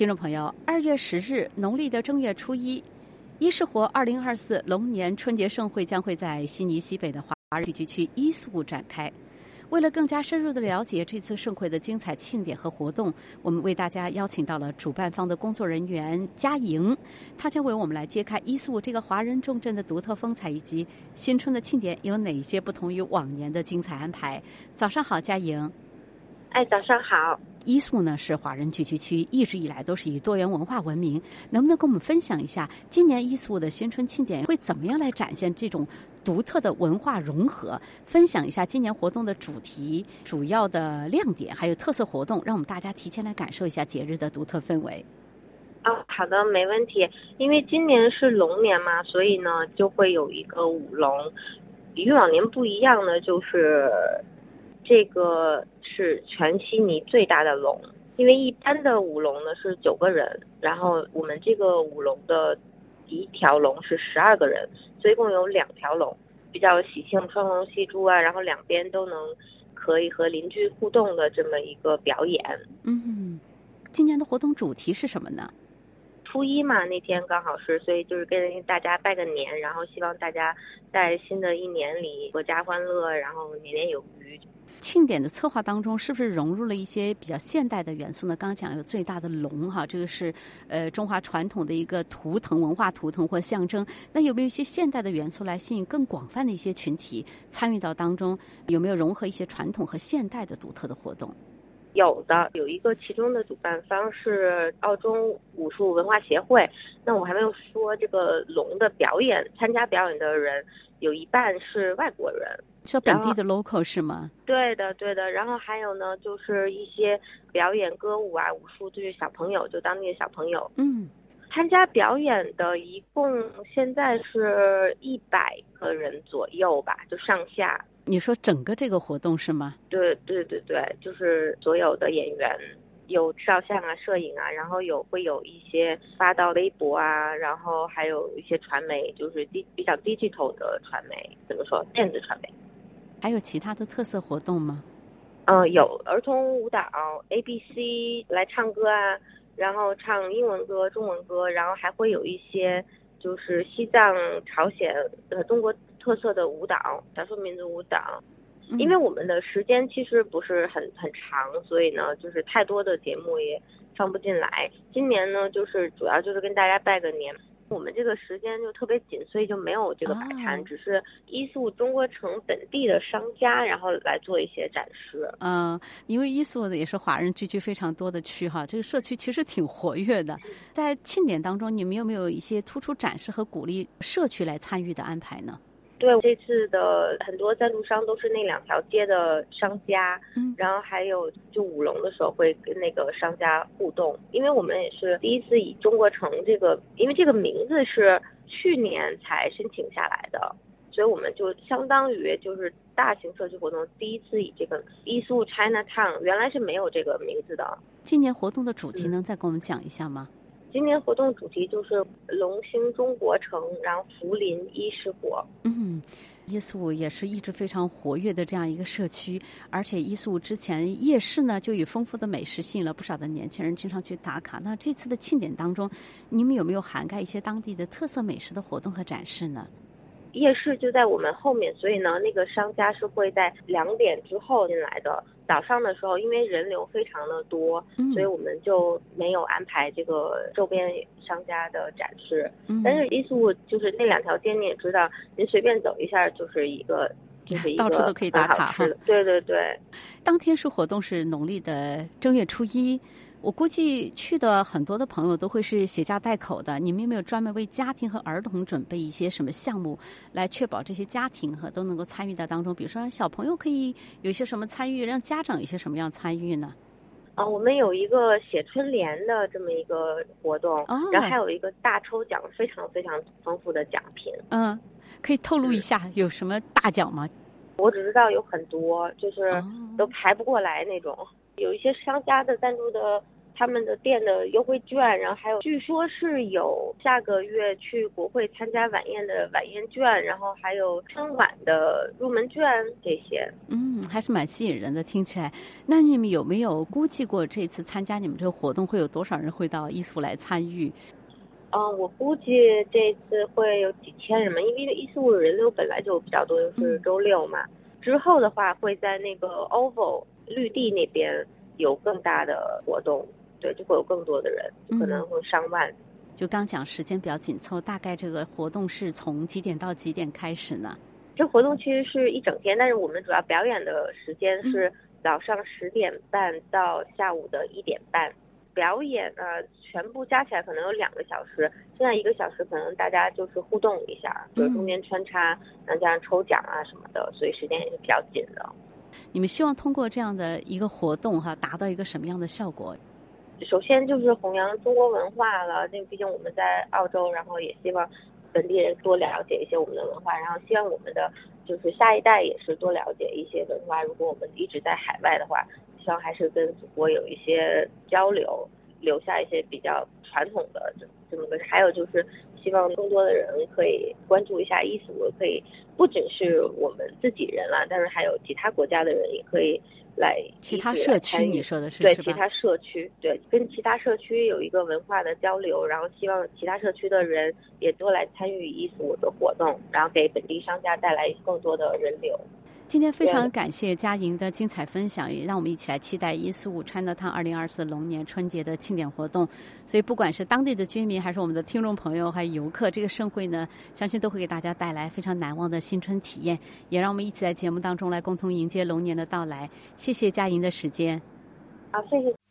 听众朋友，二月十日，农历的正月初一，伊势活二零二四龙年春节盛会将会在悉尼西北的华人聚集区伊素展开。为了更加深入的了解这次盛会的精彩庆典和活动，我们为大家邀请到了主办方的工作人员嘉莹，她将为我们来揭开伊素这个华人重镇的独特风采，以及新春的庆典有哪些不同于往年的精彩安排。早上好，嘉莹。哎，早上好。伊素呢是华人聚居区，一直以来都是以多元文化闻名。能不能跟我们分享一下，今年伊素的新春庆典会怎么样来展现这种独特的文化融合？分享一下今年活动的主题、主要的亮点，还有特色活动，让我们大家提前来感受一下节日的独特氛围。啊，好的，没问题。因为今年是龙年嘛，所以呢就会有一个舞龙。与往年不一样呢就是这个。是全悉尼最大的龙，因为一般的舞龙呢是九个人，然后我们这个舞龙的一条龙是十二个人，所以一共有两条龙，比较喜庆，双龙戏珠啊，然后两边都能可以和邻居互动的这么一个表演。嗯，今年的活动主题是什么呢？初一嘛，那天刚好是，所以就是跟大家拜个年，然后希望大家在新的一年里阖家欢乐，然后年年有余。庆典的策划当中，是不是融入了一些比较现代的元素呢？刚刚讲有最大的龙哈，这个是呃中华传统的一个图腾文化图腾或象征。那有没有一些现代的元素来吸引更广泛的一些群体参与到当中？有没有融合一些传统和现代的独特的活动？有的，有一个其中的主办方是澳洲武术文化协会。那我还没有说这个龙的表演，参加表演的人有一半是外国人。是本地的 local 是吗？对的，对的。然后还有呢，就是一些表演歌舞啊、武术，就是小朋友，就当地的小朋友。嗯，参加表演的一共现在是一百个人左右吧，就上下。你说整个这个活动是吗？对对对对，就是所有的演员有照相啊、摄影啊，然后有会有一些发到微博啊，然后还有一些传媒，就是低比较 digital 的传媒，怎么说？电子传媒。还有其他的特色活动吗？嗯，有儿童舞蹈，A B C 来唱歌啊，然后唱英文歌、中文歌，然后还会有一些就是西藏、朝鲜、呃中国特色的舞蹈，少数民族舞蹈。因为我们的时间其实不是很很长，所以呢，就是太多的节目也放不进来。今年呢，就是主要就是跟大家拜个年。我们这个时间就特别紧，所以就没有这个摆摊，只是伊素中国城本地的商家，然后来做一些展示。嗯，因为伊素的也是华人聚居非常多的区哈，这个社区其实挺活跃的。在庆典当中，你们有没有一些突出展示和鼓励社区来参与的安排呢？对，这次的很多赞助商都是那两条街的商家，嗯，然后还有就舞龙的时候会跟那个商家互动，因为我们也是第一次以中国城这个，因为这个名字是去年才申请下来的，所以我们就相当于就是大型社区活动第一次以这个艺术 China Town，原来是没有这个名字的。今年活动的主题能再给我们讲一下吗？今年活动主题就是龙兴中国城，然后福临伊势国。嗯，伊素也是一直非常活跃的这样一个社区，而且伊素之前夜市呢就以丰富的美食吸引了不少的年轻人经常去打卡。那这次的庆典当中，你们有没有涵盖一些当地的特色美食的活动和展示呢？夜市就在我们后面，所以呢，那个商家是会在两点之后进来的。早上的时候，因为人流非常的多，所以我们就没有安排这个周边商家的展示。但是艺术就是那两条街，你也知道，您随便走一下就是一个，就是到处都可以打卡哈。对对对，当天是活动是农历的正月初一。我估计去的很多的朋友都会是携家带口的。你们有没有专门为家庭和儿童准备一些什么项目，来确保这些家庭和都能够参与到当中？比如说，让小朋友可以有些什么参与，让家长有些什么样参与呢？啊，我们有一个写春联的这么一个活动，然后还有一个大抽奖，非常非常丰富的奖品。嗯，可以透露一下有什么大奖吗？我只知道有很多，就是都排不过来那种。有一些商家的赞助的他们的店的优惠券，然后还有据说是有下个月去国会参加晚宴的晚宴券，然后还有春晚的入门券这些。嗯，还是蛮吸引人的，听起来。那你们有没有估计过这次参加你们这个活动会有多少人会到伊苏来参与？嗯，我估计这次会有几千人嘛，因为伊四五人流本来就比较多，又是周六嘛。之后的话会在那个 Oval 绿地那边有更大的活动，对，就会有更多的人，可能会上万。就刚讲时间比较紧凑，大概这个活动是从几点到几点开始呢？这活动其实是一整天，但是我们主要表演的时间是早上十点半到下午的一点半。表演呢，全部加起来可能有两个小时，现在一个小时可能大家就是互动一下，就是中间穿插，然后加上抽奖啊什么的，所以时间也是比较紧的。你们希望通过这样的一个活动哈，达到一个什么样的效果？首先就是弘扬中国文化了，那毕竟我们在澳洲，然后也希望本地人多了解一些我们的文化，然后希望我们的就是下一代也是多了解一些文化。如果我们一直在海外的话。希望还是跟祖国有一些交流，留下一些比较传统的这这么个。还有就是希望更多的人可以关注一下伊斯可以不只是我们自己人了，但是还有其他国家的人也可以来。其他社区你说的是对其他社区对跟其他社区有一个文化的交流，然后希望其他社区的人也多来参与伊斯的活动，然后给本地商家带来更多的人流。今天非常感谢佳莹的精彩分享，也让我们一起来期待一四五 China Town 二零二四龙年春节的庆典活动。所以，不管是当地的居民，还是我们的听众朋友，还有游客，这个盛会呢，相信都会给大家带来非常难忘的新春体验。也让我们一起在节目当中来共同迎接龙年的到来。谢谢佳莹的时间。好，谢谢。